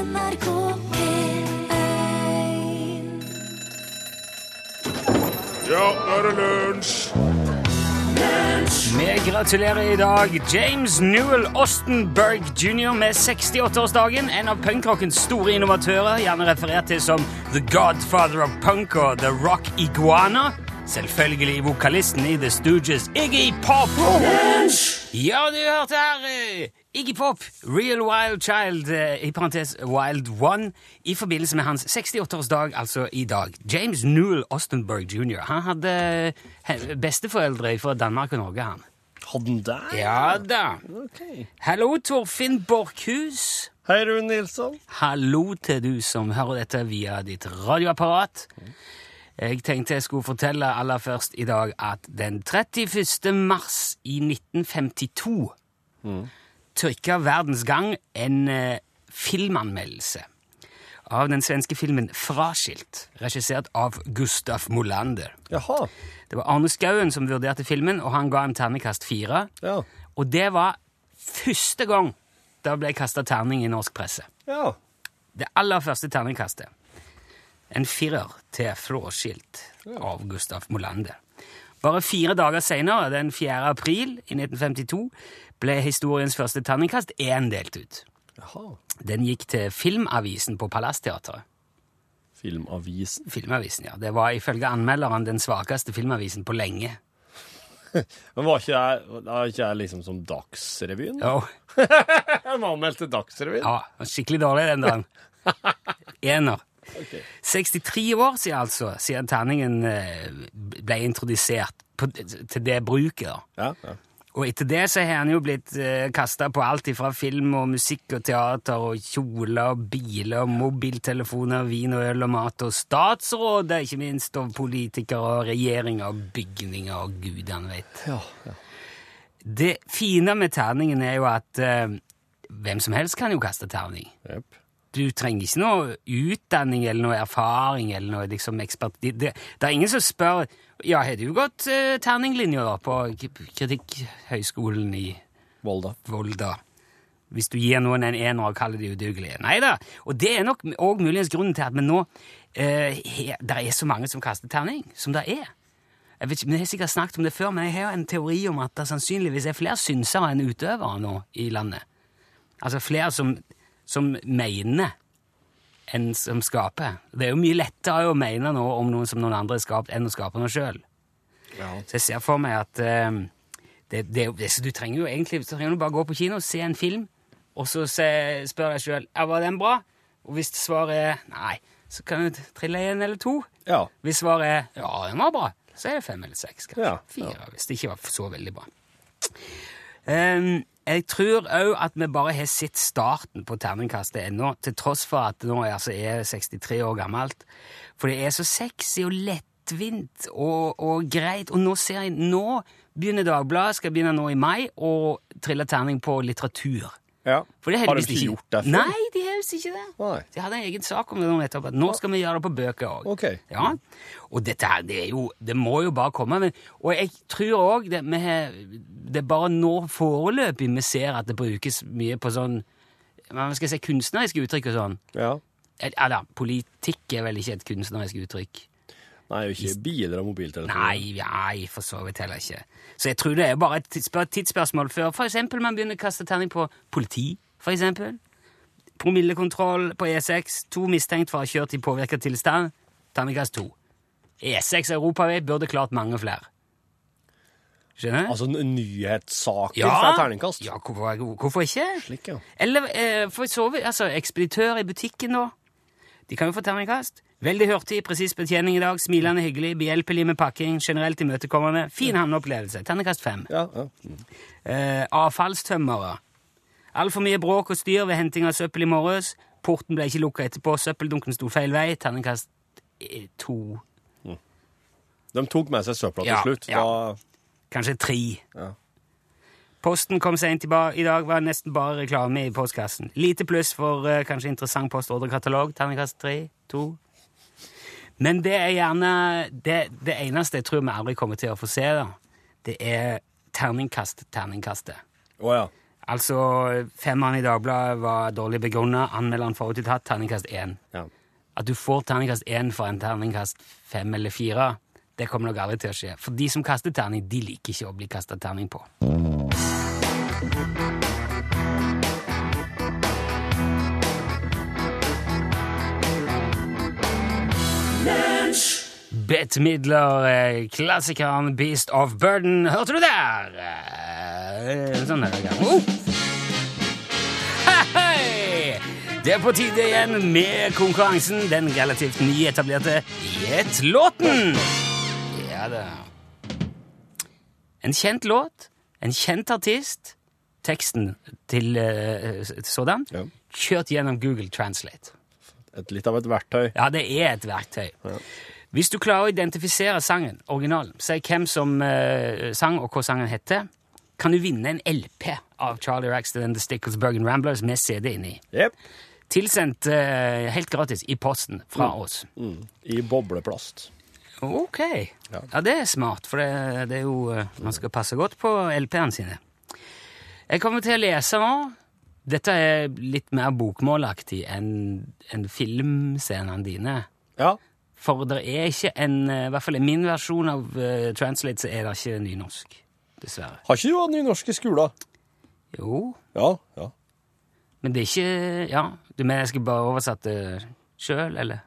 NRK P1 Ja, nå er det lunsj! Vi gratulerer i dag James Newell Ostenberg jr. med 68-årsdagen. En av punkrockens store innovatører, gjerne referert til som The Godfather of Punk og The Rock Iguana. Selvfølgelig vokalisten i The Stooges, Iggy Pop. Ja, du hørte her eh, Iggy Pop, Real Wild Child, eh, i parentes Wild One, i forbindelse med hans 68-årsdag, altså i dag. James Newell Ostenberg jr. Han hadde eh, besteforeldre fra Danmark og Norge, han. Hadde den der? Ja da. Hallo Hallo, Torfinn Borchhus. Hei, Rune Nilsson. Hallo til du som hører dette via ditt radioapparat. Jeg tenkte jeg skulle fortelle aller først i dag at den 31. mars i 1952 trykka Verdens Gang en eh, filmanmeldelse av den svenske filmen Fraskilt, regissert av Gustaf Molander. Jaha. Det var Arne Skauen som vurderte filmen, og han ga en ternekast fire. Ja. Og det var første gang det ble kasta terning i norsk presse. Ja. Det aller første terningkastet. En firer til Flåskilt av Gustav Molander. Bare fire dager senere, den 4. april i 1952, ble historiens første terningkast én delt ut. Jaha. Den gikk til Filmavisen på Palassteatret. Filmavisen. Filmavisen, ja. Det var ifølge anmelderen den svakeste filmavisen på lenge. Men var ikke jeg, var ikke jeg liksom som Dagsrevyen? Jo, Jeg var anmeldt til Dagsrevyen. ja, skikkelig dårlig den dagen. Ener. 63 år siden altså, siden terningen eh, ble introdusert på, til det bruket. Ja, ja. Og etter det så har han jo blitt eh, kasta på alt ifra film og musikk og teater og kjoler og biler og mobiltelefoner, vin og øl og mat og statsråder, ikke minst, og politikere og regjeringer og bygninger og gudene vet. ja, ja. Det fine med terningen er jo at eh, hvem som helst kan jo kaste terning. Jep. Du trenger ikke noe utdanning eller noe erfaring eller noe liksom ekspert... Det, det, det er ingen som spør Ja, har du gått uh, terninglinja da på Kritikkhøgskolen i Volda. Volda? Hvis du gir noen en ener og kaller de udugelige. Nei da. Og det er nok òg muligens grunnen til at vi nå uh, Det er så mange som kaster terning, som det er. Jeg vet ikke, men jeg har sikkert snakket om det før, men jeg har en teori om at det sannsynligvis er flere synsere enn utøvere nå i landet. Altså flere som, som mener enn som skaper. Det er jo mye lettere å mene noe om noen som noen andre har skapt, enn å skape noe sjøl. Ja. Så jeg ser for meg at eh, det, det, det, så du trenger jo egentlig trenger du bare gå på kino, se en film, og så se, spør deg sjøl var den bra. Og hvis svaret er nei, så kan du trille en eller to. Ja. Hvis svaret er ja, den var bra, så er det fem eller seks. kanskje. Ja, Fire, hvis det ikke var så veldig bra. Ehm, jeg tror òg at vi bare har sett starten på terningkastet ennå, til tross for at nå er, altså, er 63 år gammelt. For det er så sexy og lettvint og, og greit. Og nå ser jeg Nå begynner Dagbladet, skal begynne nå i mai, å trille terning på litteratur. Ja. Har de ikke, ikke gjort det før? Nei, de har visst ikke det. Nei. De hadde en egen sak om det nå nettopp, at nå skal vi gjøre det på bøker òg. Okay. Ja. Og dette her, det jo Det må jo bare komme. Men, og jeg tror òg det, det er bare nå foreløpig vi ser at det brukes mye på sånn hva skal jeg si, kunstneriske uttrykk og sånn. Ja. Eller politikk er vel ikke et kunstnerisk uttrykk. Nei, jo ikke biler og mobiltelefoner. Nei, nei, for så vidt heller ikke. Så jeg tror det er bare et tidsspørsmål før for eksempel man begynner å kaste terning på politi, for eksempel. Promillekontroll på E6. To mistenkt for å ha kjørt i påvirket tilstand. Terningkast to. E6 europavei burde klart mange flere. Skjønner? Altså nyhetssaker Ja. fra terningkast? Ja, hvorfor, hvorfor ikke? Slik, ja. Eller eh, for så vidt, altså, ekspeditør i butikken, da. De kan jo få terningkast. Veldig hurtig, presis betjening i dag, smilende hyggelig, behjelpelig med pakking, generelt imøtekommende. Fin havneopplevelse. Ternekast fem. Ja, ja. Eh, avfallstømmere. Altfor mye bråk og styr ved henting av søppel i morges. Porten ble ikke lukka etterpå, søppeldunken sto feil vei. Ternekast eh, to. De tok med seg søpla til Ja, slutt. ja. Da, Kanskje tre. Ja. Posten kom sent i, i dag, var nesten bare reklame i postkassen. Lite pluss for uh, kanskje interessant postordrekatalog. Terningkast tre, to. Men det er gjerne det, det eneste jeg tror vi aldri kommer til å få se, da. Det er terningkast, terningkastet. Oh, ja. Altså, femmeren i Dagbladet var dårlig begrunna. Anmelderen forutinntatt. Terningkast én. Ja. At du får terningkast én for en terningkast fem eller fire, det kommer nok aldri til å skje. For de som kaster terning, de liker ikke å bli kasta terning på. Bette Midler, eh, klassikeren Beast of Burden. Hørte du der? Eh, Sånn er det. Oh! Hei! Det er på tide igjen med konkurransen, den relativt nyetablerte Gjett låten! Ja da. En kjent låt, en kjent artist, teksten til uh, sådan, Ja. kjørt gjennom Google Translate. Et, litt av et verktøy. Ja, det er et verktøy. Hvis du klarer å identifisere sangen, originalen, si hvem som eh, sang og hva sangen heter, kan du vinne en LP av Charlie Raxton and the Sticklesburg and Ramblers med CD inni. Jep. Tilsendt eh, helt gratis i posten fra oss. Mm. I bobleplast. Ok. Ja. Ja, det er smart, for det, det er jo eh, Man skal passe godt på LP-ene sine. Jeg kommer til å lese nå. Dette er litt mer bokmålaktig enn en filmscenene dine. Ja. For det er ikke en eh, I hvert fall i min versjon av uh, Translate så er det ikke nynorsk. Dessverre. Har ikke du hatt nynorsk i skolen? Jo, Ja. ja. men det er ikke Ja, du mener jeg skal bare oversette det sjøl, eller?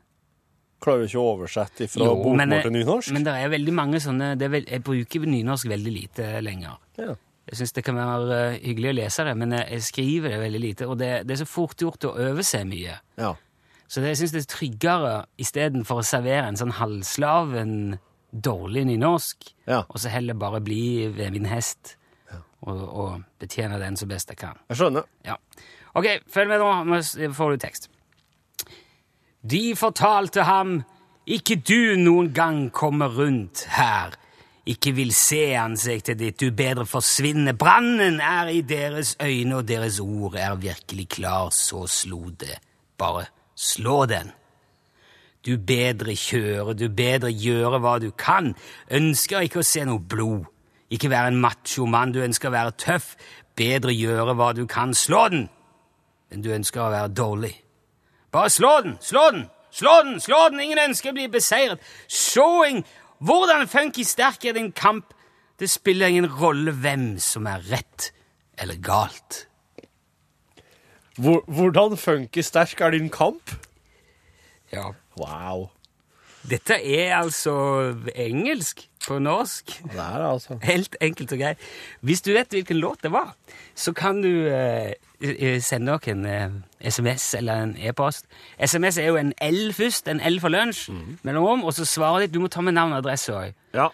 Klarer du ikke å oversette fra bokmål men, til nynorsk? men det er veldig mange sånne det er vel, Jeg bruker nynorsk veldig lite lenger. ja. Jeg syns det kan være eh, hyggelig å lese det, men jeg, jeg skriver det veldig lite. Og det, det er så fort gjort å øve seg mye. ja. Så det, jeg syns det er tryggere istedenfor å servere en sånn halvslaven, dårlig nynorsk, Ja. og så heller bare bli ved min hest og, og betjene den så best jeg kan. Jeg skjønner. Ja. Ok, følg med nå, nå får du tekst. De fortalte ham, ikke du noen gang kommer rundt her, ikke vil se ansiktet ditt, du bedre forsvinne. Brannen er i deres øyne, og deres ord er virkelig klar, så slo det. Bare slå den. Du bedre kjøre, du bedre gjøre hva du kan. Ønsker ikke å se noe blod. Ikke være en macho mann, du ønsker å være tøff. Bedre gjøre hva du kan. Slå den! Men du ønsker å være dårlig. Bare slå den! Slå den! Slå den! Slå den! Ingen ønsker å bli beseiret. Showing! Hvordan funky sterk er din kamp? Det spiller ingen rolle hvem som er rett eller galt. Hvor, hvordan funky sterk er din kamp? Ja. Wow. Dette er altså engelsk på norsk. Det er det, altså. Helt enkelt og greit. Hvis du vet hvilken låt det var, så kan du eh, eh, sende dere en eh, SMS eller en e-post. SMS er jo en L først, en L for lunsj, mellomrom, og så svaret ditt. Du må ta med navn og adresse òg. Ja.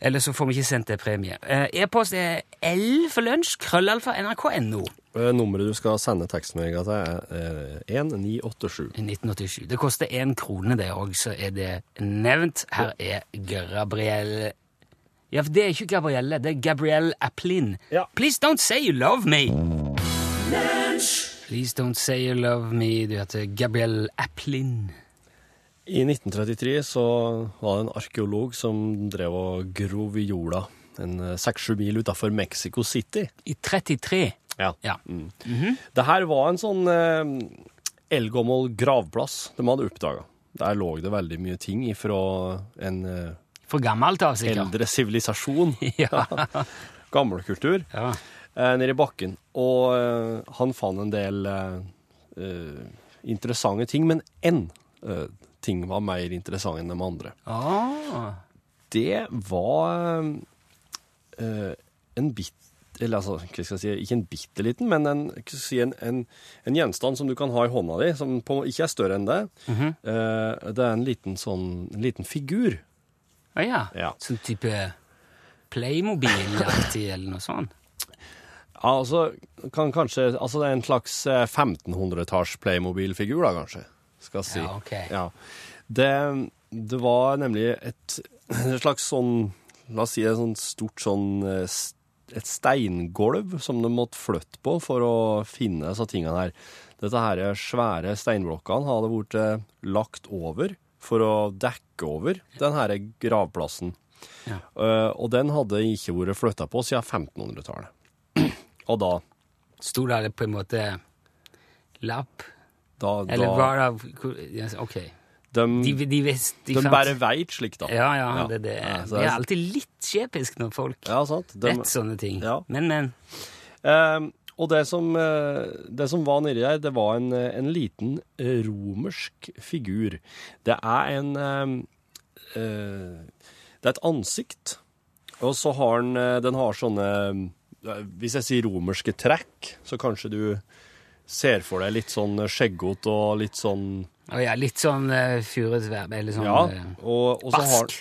Eller så får vi ikke sendt deg premie. Eh, E-post er L for lunsj, krøllalfa, nrk.no. Eh, Nummeret du skal sende tekstmeldinga til, er eh, 1987. i 1987. Det koster én krone, det òg, så er det nevnt. Her er Gabrielle Ja, for det er ikke Gabrielle, det er Gabrielle Applin. Ja. Please don't say you love me! Please don't say you love me. Du heter Gabrielle Applin. I 1933 så var det en arkeolog som drev og grov i jorda en eh, seks-sju mil utafor Mexico City. I 33. Ja. Ja. Det her var en sånn eh, eldgammel gravplass de hadde oppdaga. Der lå det veldig mye ting ifra en eh, For gammelt av, sikkert. eldre sivilisasjon. Ja. Gammelkultur. ja. eh, nede i bakken. Og eh, han fant en del eh, eh, interessante ting, men én eh, ting var mer interessant enn de andre. Ah. Det var eh, en bit eller altså, hva skal jeg si, ikke en bitte liten, men en, si, en, en, en gjenstand som du kan ha i hånda di, som på, ikke er større enn det. Mhm. Eh, det er en liten sånn, en liten figur. Å ja. Ja. Sånn type Playmobil-aktig eller noe sånt. Ja, altså, kan kanskje, altså det er en slags eh, 1500-talls Playmobil-figur da, kanskje, skal jeg si. Ja, ok. Ja. Det, det var nemlig et, et slags sånn, la oss si et sånt stort sånn, eh, et steingolv som de måtte flytte på for å finne disse tingene her. Dette her svære steinblokkene hadde vært eh, lagt over for å dekke over denne gravplassen. Ja. Uh, og den hadde ikke vært flytta på siden 1500-tallet. og da Sto det på en måte lapp? Da, Eller da, var det Ok. De, De, de, de, visst, de, bare veit slikt, da. Ja, ja, Ja. det, det, Ja, det er alltid litt skjepisk når folk Ja, vet sånne ting. Men, men. Eh, og det som, eh, det som var nedi der, det var en, eh, en liten eh, romersk figur. Det er en eh, eh, Det er et ansikt, og så har den Den har sånne Hvis jeg sier romerske trekk, så kanskje du ser for deg litt sånn skjeggete og litt sånn Å ja, litt sånn uh, furet verb, eller sånn Ja. eh, Og, og, så, har,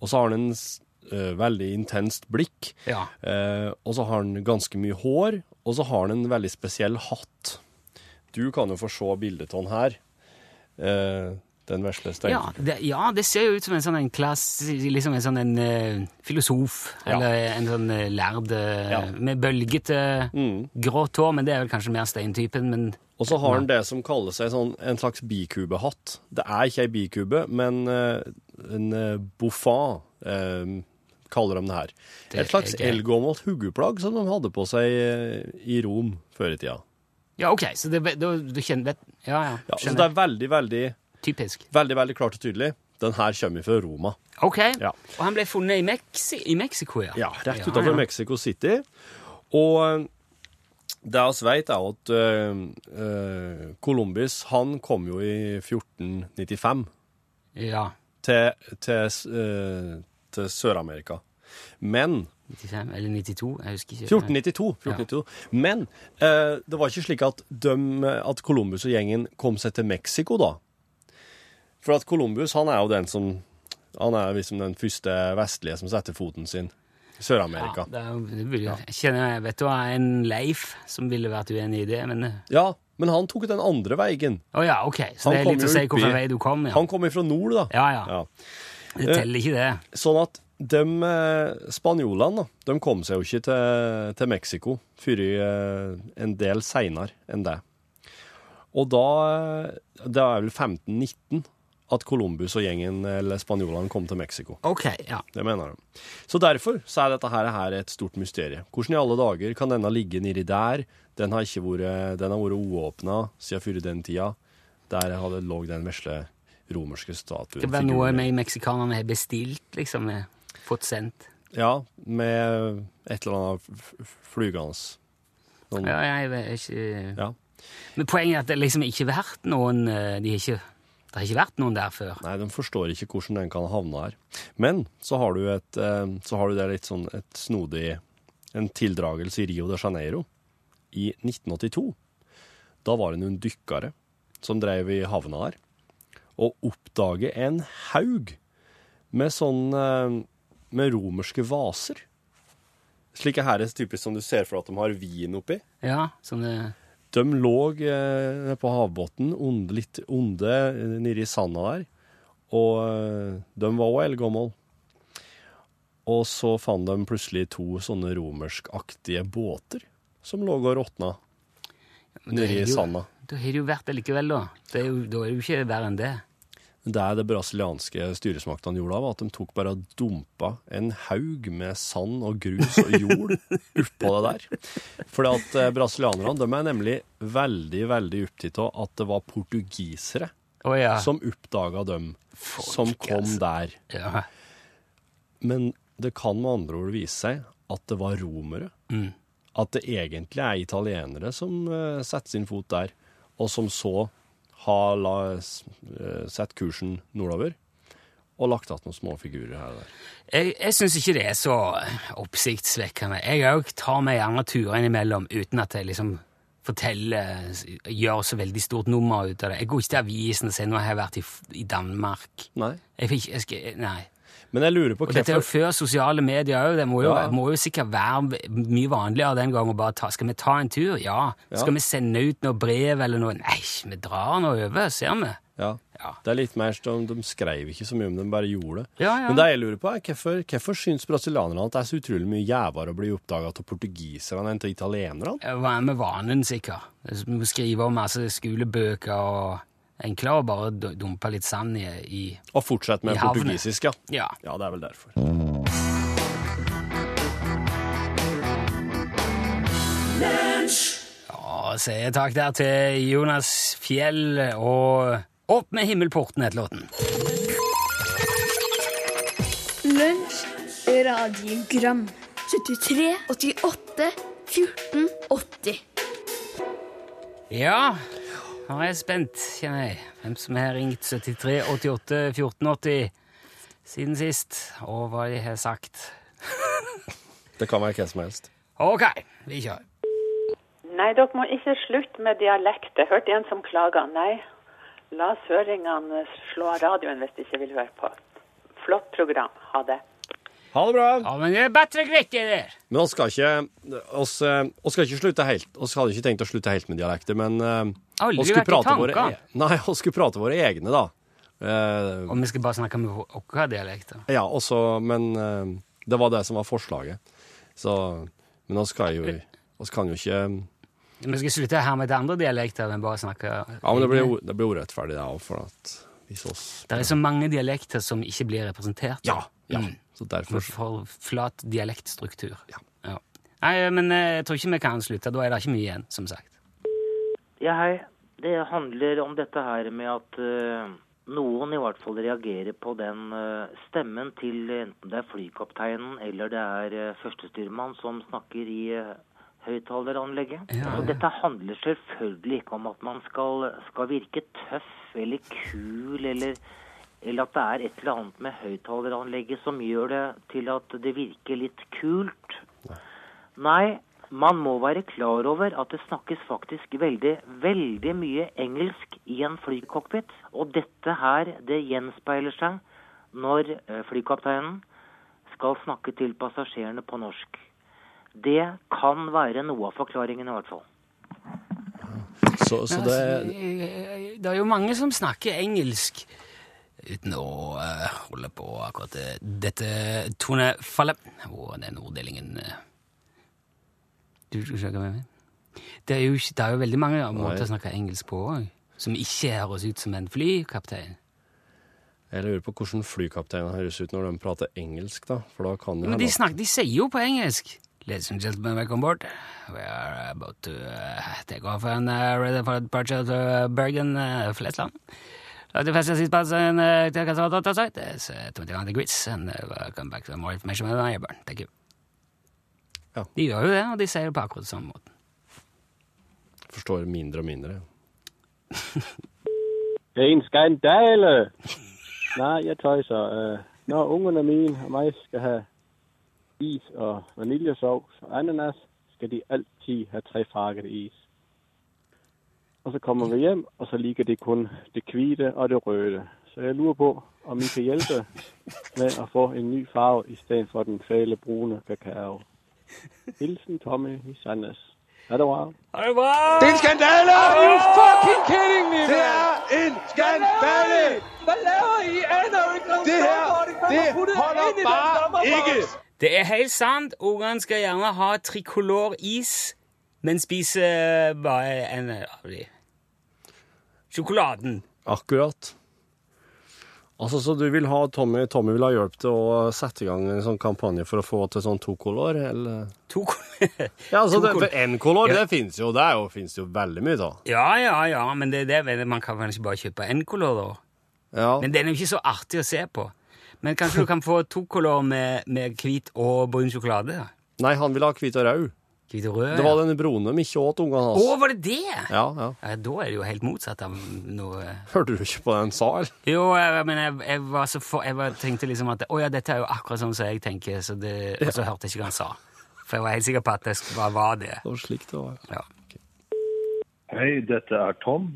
og så har den en s- eh, veldig intenst blikk. Ja. uh, og så har han ganske mye hår, og så har han en veldig spesiell hatt. Du kan jo få se bildet av han her. Eh, den vesle steinen? Ja det, ja, det ser jo ut som en sånn en klass, liksom en sånn en eh, filosof, Ja. eller en sånn uh, lærd eh, Ja. med bølgete Mm. grått hår, men det er vel kanskje mer steintypen, men Og så har han det som kaller seg sånn, en slags bikubehatt. Det er ikke ei bikube, men eh, en buffan, eh, kaller de det her. Det Et slags er gøy. eldgammelt som de hadde på seg eh, i Rom før i tida. Ja, ok, så det, da, du kjenner vet, Ja, ja, Ja, så skjønner. det er veldig, veldig, Typisk. veldig, veldig klart og tydelig. Den her kommer fra Roma. Ok, Ja. og han ble funnet i, Mexi i Mexico, ja? Ja, rett Ja, utenfor ja. Mexico City. Og eh, det vi vet, er at uh, uh, Columbus han kom jo i 1495 Ja, til, til, uh, til Sør-Amerika. Men 95 eller 92, jeg husker ikke. 1492. 1492. Men eh, det var ikke slik at, de, at Columbus og gjengen kom seg til Mexico da. For at Columbus han er jo den som Han er liksom den første vestlige som setter foten sin i Sør-Amerika. Ja, det er, jeg kjenner jeg vet du hva, en Leif som ville vært uenig i det, men eh, Ja, men han tok den andre veien. Å ja, ok. Så Han det er litt å si hvilken vei du kom, ja. Han kom ifra nord, da. Ja, ja. Ja. Det teller ikke, det. Sånn at de eh, spanjolene, de kom seg jo ikke til, til Mexico før eh, en del seinere enn det. Og da eh, Det er vel 1519 at Columbus og gjengen, eller spanjolene, kom til Mexico. Ok, ja. Det mener de. Så derfor så er dette her, her et stort mysterium. Hvordan i alle dager kan denne ligge nedi der? Den har ikke vært, den har vært uåpna siden før den tida. Der hadde lå den vesle romerske statuen. Det var noe vi meksikanerne har bestilt, liksom. eh, Fått sendt. Ja, med et eller annet flygende. Noen, Ja, jeg vet ikke ja. Men poenget er at det liksom ikke har vært noen eh, de har ikke, Det har ikke vært noen der før. Nei, de forstår ikke hvordan den kan havne her. Men så har du, et, eh, så har du det litt sånn et snodig En tildragelse i Rio de Janeiro i 1982. Da var det noen dykkere som drev i havna her, og oppdaget en haug med sånn eh, med romerske vaser. Slike her er typisk som du ser for at de har vin oppi. Ja, sånne De lå eh, på havbunnen, litt onde eh, nede i sanda der. Og eh, de var òg eldgamle. Og så fant de plutselig to sånne romerskaktige båter som lå og råtna ja, nedi sanda. Da har det jo vært det likevel, da. Det er jo, da er det jo ikke verre enn det. Det det brasilianske styresmaktene gjorde, var at de tok bare og dumpa en haug med sand og grus og jord oppå det der. For at eh, brasilianerne de er nemlig veldig, veldig opptatt av at det var portugisere oh, ja. som oppdaga dem som kom altså. der. ja. Men det kan med andre ord vise seg at det var romere. Mm. At det egentlig er italienere som eh, setter sin fot der, og som så har la, eh, sett kursen nordover og lagt igjen noen små figurer her og der. Jeg, jeg syns ikke det er så oppsiktsvekkende. Jeg òg tar meg gjerne turer innimellom uten at jeg liksom forteller Gjør så veldig stort nummer ut av det. Jeg går ikke til avisen og sier nå har jeg vært i, i Danmark. Nei. Jeg fikk, jeg skal, nei. Men jeg lurer på Og dette er jo før sosiale medier òg. Det må jo, Ja. må jo sikkert være mye vanligere den gangen bare ta Skal vi ta en tur? Ja. Ja. Skal vi sende ut noe brev eller noe? Nei, vi drar nå over, ser vi. ja. Ja. Det er litt mer som de skrev ikke så mye om det, de bare gjorde det. Ja, ja. Men det jeg lurer på er hvorfor, hvorfor syns brasilianerne at det er så utrolig mye jævere å bli oppdaga av portugiserne enn av italienerne? Hva er med vanen, sikkert? Vi må skrive om masse skolebøker og Enklere å bare dumpe litt sand i, i Og fortsette med portugisisk, ja. Ja. Ja, det er vel derfor. Ja, sier takk der til Jonas Fjell og Opp med himmelporten etter låten. Lunsj, radiogram 73, 88, 14, 80 Ja, nå er jeg spent, kjenner jeg. Hvem som har ringt 73 88 14 80 siden sist, og hva de har sagt. Det kan være hva som helst. Ok, vi kjører. Nei, dere må ikke slutte med dialekt. Jeg hørte en som klaga. Nei, la søringene slå av radioen hvis de ikke vil høre på. Flott program. Ha det. Ha det bra! Ja, men det er bedre greit, det der. Men vi skal ikke oss, eh, oss skal ikke slutte helt. Vi hadde ikke tenkt å slutte helt med dialekter, men eh, Aldri oss skulle vært i våre e Nei, vi skulle prate våre egne, da. Uh, Og vi skal bare snakke med våre dialekter. ja, også, men uh, det var det som var forslaget. Så Men oss skal jo oss kan jo ikke Vi skal slutte her med andre dialekter, men bare snakke Ja, men det blir, det blir urettferdig, det òg, for at hvis oss Det er så mange dialekter som ikke blir representert. Ja. ja. Mm. Så derfor for flat dialektstruktur. Ja. Nei, men eh, jeg tror ikke vi kan slutte. Da er det ikke mye igjen, som sagt. Ja, hei. Det handler om dette her med at uh, noen i hvert fall reagerer på den uh, stemmen til enten det er flykapteinen eller det er uh, førstestyrmann som snakker i uh, høyttaleranlegget. Ja, ja. dette handler selvfølgelig ikke om at man skal, skal virke tøff eller kul eller eller at det er et eller annet med høyttaleranlegget som gjør det til at det virker litt kult. Nei, man må være klar over at det snakkes faktisk veldig, veldig mye engelsk i en flycockpit. Og dette her, det gjenspeiler seg når eh, flykapteinen skal snakke til passasjerene på norsk. Det kan være noe av forklaringen i hvert fall. Så, så det altså, det er jo mange som snakker engelsk uten å eh, holde på akkurat det. dette tonefallet og den orddelingen eh. Du skal skjønne hva jeg mener? Det er, jo, ikke- det er jo veldig mange måter å snakke engelsk på òg, som ikke høres ut som en flykaptein. Jeg lurer på hvordan flykapteiner høres ut når de prater engelsk, da. For da kan de Men de, snakker, de sier jo på engelsk. Ladies and gentlemen, welcome aboard. We are about to uh, take off and uh, ready for departure to Bergen, uh, Flesland. Uh, the fastest pass and uh, out outside. It's uh, 21 degrees and uh, come back to more information with Ironburn. Thank you. Ja. De gjør jo det, og de sier det på akkurat samme måten. forstår mindre og mindre. Det er en skandale! Nei, jeg tøyser. Øh, når ungerne mine og meg skal ha is og vaniljesaus og ananas, skal de alltid ha tre farkede is. Og så kommer vi hjem, og så ligger det kun det hvite og det røde. Så jeg lurer på, om vi kan hjelpe med å få en ny farve i stedet for den fæle brune kakao. Hilsen Tommy i Sandnes. Ha det bra. Ha det bra! Det er en skandale! Are you fucking kidding me, Det er en skandale! Hva laver I? Aner jo ikke Det her, det holder bare ikke! Det er helt sant. Ungene skal gjerne ha trikolor is, men spiser bare en av de. Sjokoladen. Akkurat. Altså, Så du vil ha Tommy, Tommy vil ha hjelp til å sette i gang en sånn kampanje for å få til sånn tokolor, eller? To Ja, altså, det, for N-kolor, Ja. det finnes jo, det jo, finnes jo veldig mye av. Ja, ja, ja, men det, det, man kan ikke bare kjøpe en kolor, da? Ja. Men den er jo ikke så artig å se på. Men kanskje du kan få to kolor med, med hvit og brun sjokolade? da? Nei, han vil ha hvit og rød. Rød? Det var ja. den brune de ikke åt, ungene Å, var det det? Ja, ja. Ja, da er det jo helt motsatt av noe Hørte du ikke på den sa, eller? Jo, jeg, men jeg, jeg var så for, jeg var, tenkte liksom at Å ja, dette er jo akkurat sånn som jeg tenker, så det, og så hørte jeg ikke hva han sa. For jeg var helt sikker på at det bare var det. Det var slik det var. Ja. Hei, dette er Tom.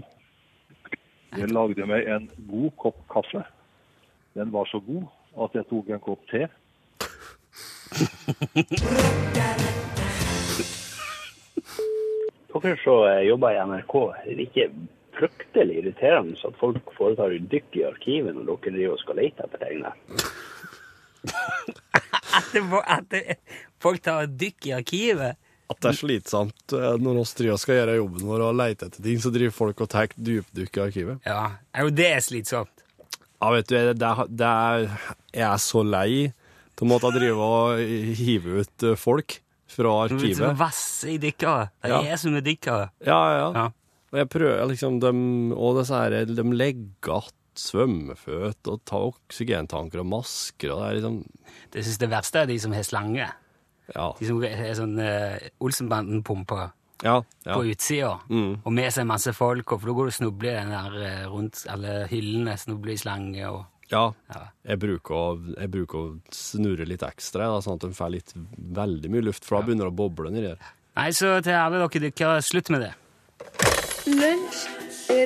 Jeg lagde meg en god kopp kaffe. Den var så god at jeg tok en kopp te. Dere som jobber i NRK, er det ikke fryktelig irriterende at folk foretar dykk i arkivet når dere driver og skal lete etter ting At, det, at det, folk tar dykk i arkivet. At det er slitsomt eh, når oss driver skal gjøre jobben vår og lete etter ting, så driver folk og tar dypdykk i arkivet. Ja, er jo det er slitsomt. Ja, vet du, det, det er, jeg er så lei til å måtte drive og hive ut eh, folk fra Du vet, så arkivet. vasse i dykkere. Det Ja. er som er dykkere. Ja, ja. Ja. Og jeg prøver liksom dem, Og disse her, de legger att svømmeføt og tar oksygentanker og masker og det er liksom Det synes det verste er de som har slange. Ja. De som har sånn uh, Olsenbanden-pumper Ja. ja. på utsida, Mm. og med seg masse folk, og for da går du og snubler i den der eh, rundt alle hyllene, snubler i slange og ja. Jeg, bruker å, jeg bruker å snurre litt ekstra, da, sånn at den får litt veldig mye luft, for da begynner det å boble nedi der. Nei, så til alle dere dykkere, slutt med det. Lunsj,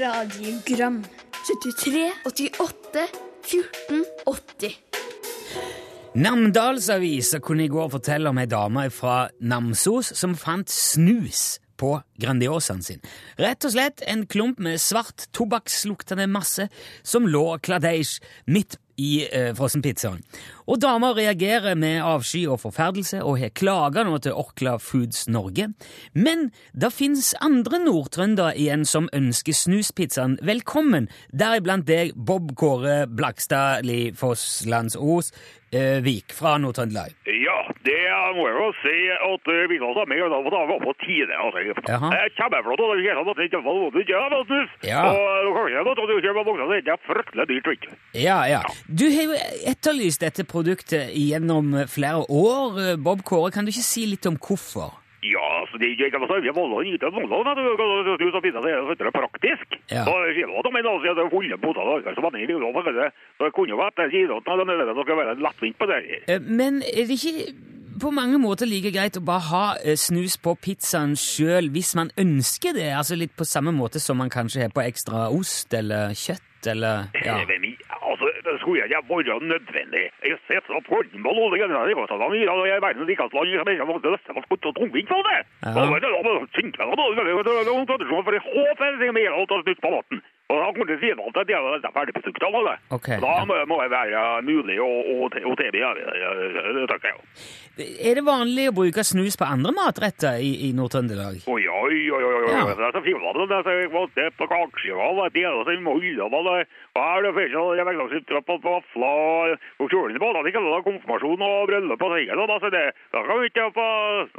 radiogram 73, 88, 14, 80 Namdalsavisa kunne i går fortelle om ei dame fra Namsos som fant snus på Grandiosaen sin. Rett og slett en klump med svart, tobakksluktende masse som lå kladeisj midt i eh, frossenpizzaen. Og dama reagerer med avsky og forferdelse og har klaga nå til Orkla Foods Norge. Men det fins andre nordtrøndere igjen som ønsker snuspizzaen velkommen, deriblant deg, Bob Kåre Blakstad Lifosslands Os eh, Vik fra Nord-Trøndelag. Det må jeg jo si at eh, vi var med, og da var på tide. Altså. Er kjempeflott, og det at det ikke var noe. Ja. Og kanskje at du kjøper det er fryktelig dyrt, ikke? Ja, ja. Du har jo etterlyst dette produktet gjennom flere år, eh, Bob Kåre. Kan du ikke si litt om hvorfor? Ja, altså, det er altså, vi noe ikke sånn, at du så finne det er praktisk. Ja. Så sier du at men altså, det er fulle poter, da, så man er i lov, det. Så det kunne jo vært, sier at det det skal være lettvint på det. Eh, Men er det ikke på mange måter like greit å bare ha eh, snus på pizzaen sjøl hvis man ønsker det? Altså litt på samme måte som man kanskje har på ekstra ost eller kjøtt eller ja. Men vi- altså, det skulle ikke være nødvendig. Jeg ser så formål og er at han og jeg er verdens rikeste land, jeg mener, er så godt og for det. Ja. Det er er er en tradisjon for jeg håper det er mer alt og snutt på maten. Og da det si at det er ferdig på av det. Ok, Da må, må det være mulig å, å, å tilby det. Er det vanlig å bruke snus på andre matretter i, i Nord-Trøndelag? Oi, oi, oi, oi, oi, Ja. det er så fint, det er så godt, det på kakeskiva, det er så mye og det er det ikke, sitter på på vafler, og kjølen på, det det konfirmasjon og bryllup og sikkert, da, så det, da kan vi ikke få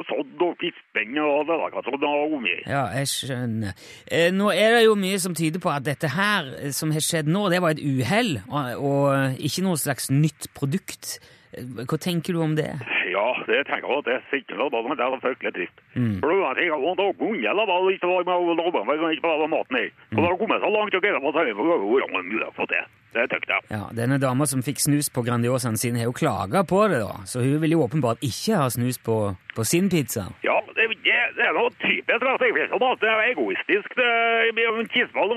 sådd og fispen og det der, sånn og mye. Ja, jeg skjønner. Eh, nå er det jo mye som tyder på at dette her eh, som har skjedd nå, det var et uhell, og, og ikke noe slags nytt produkt. Eh, Hva tenker du om det? Ja, det tenker jeg at det er sikkert, og det er fryktelig trist. Mm. For det er ikke at bunge, da var litt var med lage meg, ikke bare maten her. Og da har kommet så langt, og jeg har fått høre hvor man mulig få til. Det tenkte jeg. Ja, Denne dama som fikk snus på Grandiosaen sin, har jo klaga på det, da. Så hun vil jo åpenbart ikke ha snus på, på sin pizza. Ja, det, er noe typisk at jeg vet at det er egoistisk. Det er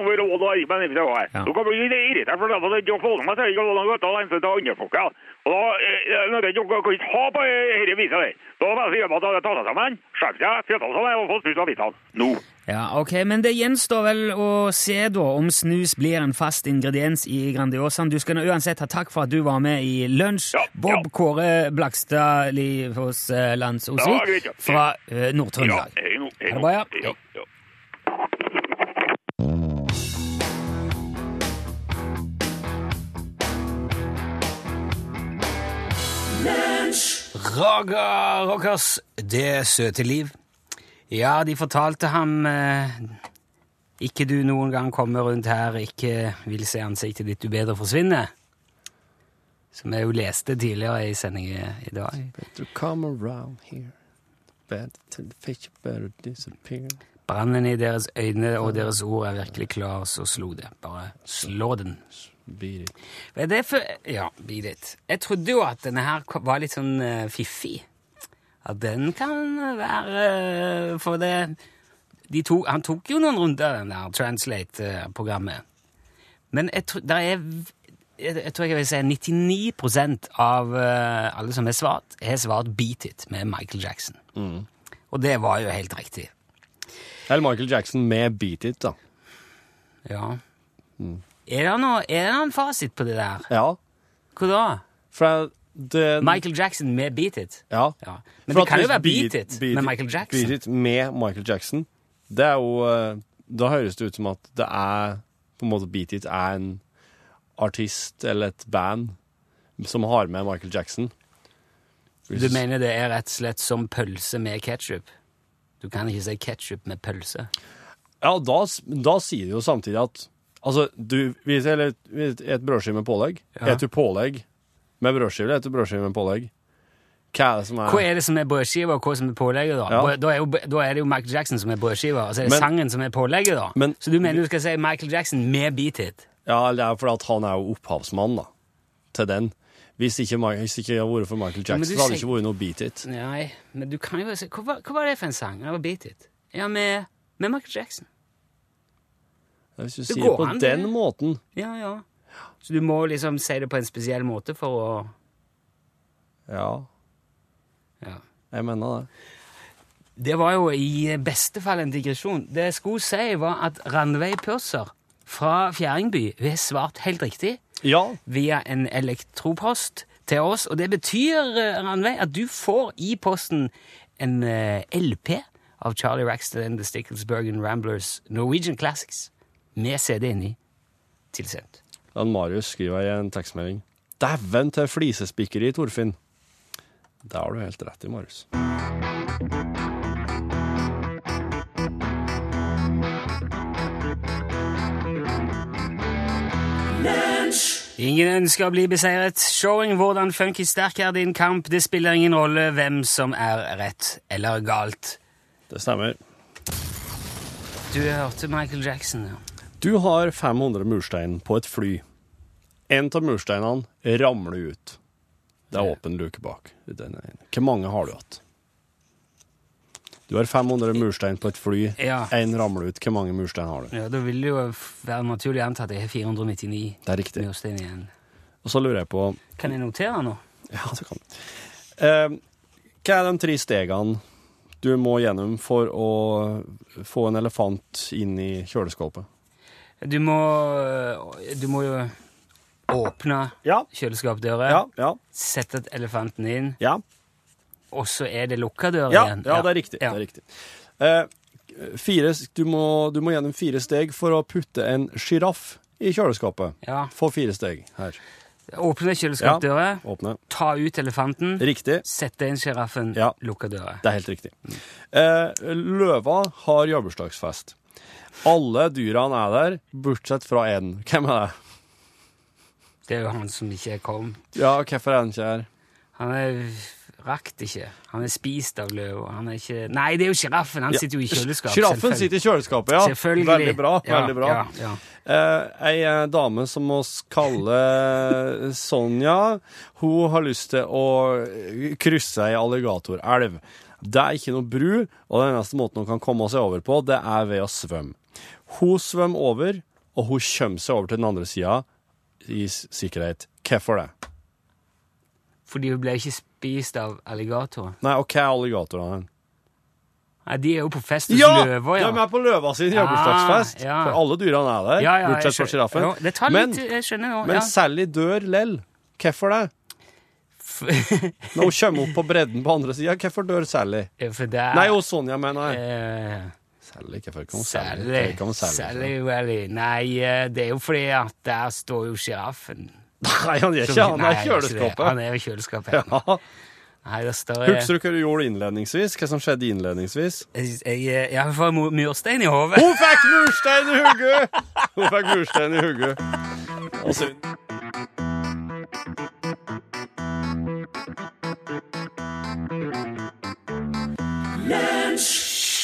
over råd og men ikke det. Du kan bli irritert for det er ikke det ikke noe godt å hente til andre folk. Og da, eh, ikke kan ikke ha på dette viset der, da bare sier man at det tar seg sammen, skjerp seg, fjøtta seg og få snus av. Nå. Ja, ok, Men det gjenstår vel å se da om snus blir en fast ingrediens i Grandiosaen. Du skal nå uansett ha takk for at du var med i Lunsj. Ja, Bob ja. Kåre Blakstad hos eh, Ja, Landsosvik ja. fra eh, Ja, Nord-Trøndelag. hei nå, hei nå. ja. Ja, ja. Raga Rockers, det søte liv. Ja, de fortalte ham eh, Ikke du noen gang kommer rundt her, ikke vil se ansiktet ditt, du bedre forsvinner. Som jeg jo leste tidligere i sendingen i dag. To come around here, better to the fish better disappear. Brannen i deres øyne og deres ord er virkelig klar, så slo det. Bare slå den. Beat it. Er Ja, beat it. Jeg trodde jo at denne her var litt sånn eh, fiffig. At den kan være eh, For det de tok, Han tok jo noen runder, den der Translate-programmet. Men jeg, er jeg, jeg tror jeg vil si 99% av eh, alle som har svart, har svart Beat It med Michael Jackson. Og det var jo helt riktig. Eller Michael Jackson med Beat It, da. Ja. Er det noe, er det noen fasit på det der? Ja. Hvor da? For det Michael Jackson med Beat It? Ja. Ja. Men For det kan jo være Beat It med Michael Jackson. Beat It med Michael Jackson. Det er jo eh, Da høres det ut som at det er På en måte Beat It er en artist eller et band som har med Michael Jackson. Du mener det er rett og slett som pølse med ketsjup? Du kan ikke si ketsjup med pølse. Ja, da, da sier du jo samtidig at Altså, du hvis jeg hvis et brødskive med pålegg. Ja. Et du pålegg med brødskive, heter brødskive med pålegg? Hva er det som er Hva er det som er brødskiva, og hva som er pålegget? Da Ja. Da, er jo, da er det jo Michael Jackson som er brødskiva, og så er det Men- sangen som er pålegget. da Men- Så du mener du skal si Michael Jackson med Beat It? Ja, det er fordi han er jo opphavsmann da, til den. Hvis ikke, hvis ikke det hadde vært for Michael Jackson, så hadde det ikke vært noe Beat It. Nei, men du kan jo si Hva, hva var det for en sang? Det var Beat It. Ja, med, med Michael Jackson. Hvis du Det sier på den det. måten Ja, ja. Så du må liksom si det på en spesiell måte for å Ja, Ja. jeg mener det. Det var jo i beste fall en digresjon. Det jeg skulle si, var at Ranveig Pørser fra Fjæringby har svart helt riktig Ja, via en elektropost til oss. Og det betyr, eh, Ranveig, at du får i posten en eh, LP av Charlie Raxton and The Sticklesbergen Ramblers Norwegian Classics med CD inni tilsendt. Dan Marius skriver i en tekstmelding. Dæven til flisespikkeri, Torfinn. Det har du helt rett i, Marius. Ingen ønsker å bli beseiret. Showing hvordan funky sterk er din kamp. Det spiller ingen rolle hvem som er rett eller galt. Det stemmer. Du hørte Michael Jackson, ja. Du har 500 murstein på et fly. En av mursteinene ramler ut. Det er åpen luke bak. Hvor mange har du hatt? Du har 500 murstein på et fly. Ja. Ramler ut. Hvor mange murstein har du? ja. Da vil det jo være naturlig å anta at jeg har 499 Det er riktig. murstein igjen. Og så lurer jeg på Kan jeg notere nå? Ja, det kan du. Eh, hva er de tre stegene du må gjennom for å få en elefant inn i kjøleskapet? Du må, du må jo åpne Ja. kjøleskapsdøra, Ja, ja, sette elefanten inn, ja. og så er det lukka døra Ja, igjen. ja, det er riktig. Ja. Det er riktig. Eh, fire, du, må, du må gjennom fire steg for å putte en sjiraff i kjøleskapet. Ja. Få fire steg her. Åpne kjøleskapsdøra, Åpne. ta ut elefanten, Riktig. sette inn sjiraffen, Ja. lukka døra. Det er helt riktig. Eh, løva har jobbursdagsfest. Alle dyrene er der, bortsett fra én. Hvem er det? Det er jo han som ikke er kommet. Ja, hvorfor er han ikke her? Han er rakt ikke. Han er spist av løv. Han er ikke Nei, det er jo sjiraffen! Han sitter jo i kjøleskapet. Sjiraffen sitter i kjøleskapet, ja. Selvfølgelig. Veldig bra. Ja, veldig bra. ja, ja. Eh, ei eh, dame som vi kaller Sonja, hun har lyst til å krysse ei alligatorelv. Det er ikke noe bru, og den eneste måten hun kan komme seg over på, det er ved å svømme. Hun svømmer over, og hun kommer seg over til den andre sida i sikkerhet. Hvorfor det? Fordi hun ble ikke spist av alligatorer. Nei, og hva er alligatorene? Nei, de er jo på fest hos Ja! løver, ja. De er på løva sin jobbursdagsfest. Ja, ja. For alle dyrene er der, Ja, ja, bortsett fra sjiraffen. Men, nå. men. Sally dør lell. Hvorfor det? Når hun kommer opp på bredden på andre sida, hvorfor dør Sally? For det er Nei, og Sonja, mener jeg. eh, Sally, hvorfor kom kan Sally? Sally Welly. Nei, eh, det er jo fordi at der står jo sjiraffen. Nei, han er ikke han er i kjøleskapet. Han er i kjøleskapet. Ja. Nei, det står Husker du hva du gjorde innledningsvis? Hva som skjedde innledningsvis? Jeg, jeg, får murstein i hodet. Hun fikk murstein i hugget! Hun fikk murstein i hugget.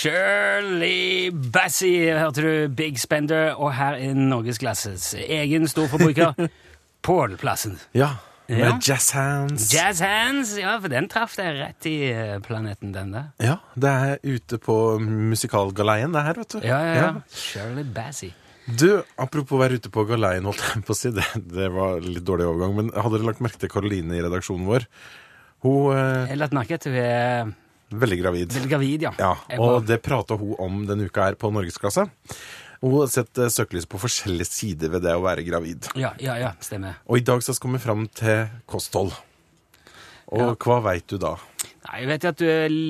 Shirley Bassey, hørte du Big Spender, og her er Norgesklasses egen storforbruker, Pålplassen. Ja, med Ja. Jazz Hands. Jazz Hands, ja, for den traff deg rett i eh, planeten, den der. Ja, det er ute på musikalgaleien det her, vet du. Ja, ja, ja. Shirley Bassey. Du, apropos å være ute på galeien, holdt jeg på å si, det, det var litt dårlig overgang, men hadde dere lagt merke til Karoline i redaksjonen vår? Hun eh, Jeg har lagt merke til hun er veldig gravid. veldig gravid, ja. Ja, og var- det prata hun om denne uka her på Norgesklasse. Hun har sett eh, søkelys på forskjellige sider ved det å være gravid. Ja, ja, ja, stemmer. Og i dag så skal vi fram til kosthold. Og hva veit du da? Nei, jeg vet at du,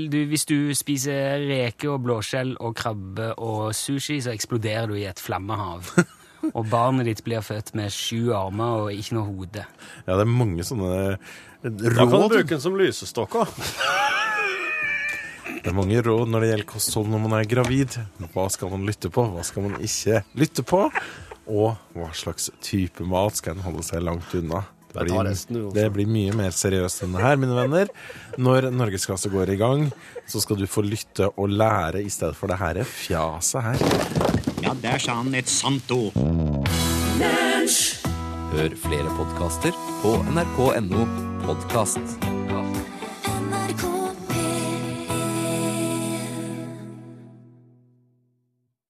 du, hvis du spiser reke og blåskjell og krabbe og sushi, så eksploderer du i et flammehav. og barnet ditt blir født med sju armer og ikke noe hode. Ja, det er mange sånne råd. Da kan du bruke den som lysestokk òg. Det er mange råd når det gjelder kosthold når man er gravid. Hva skal man lytte på, hva skal man ikke lytte på? Og hva slags type mat skal en holde seg langt unna? Det blir, det blir mye mer seriøst enn det her, mine venner. Når Norgesklasse går i gang, så skal du få lytte og lære i stedet for det her fjaset her. Ja, der sa han et sant ord. Hør flere podkaster på nrk.no podkast.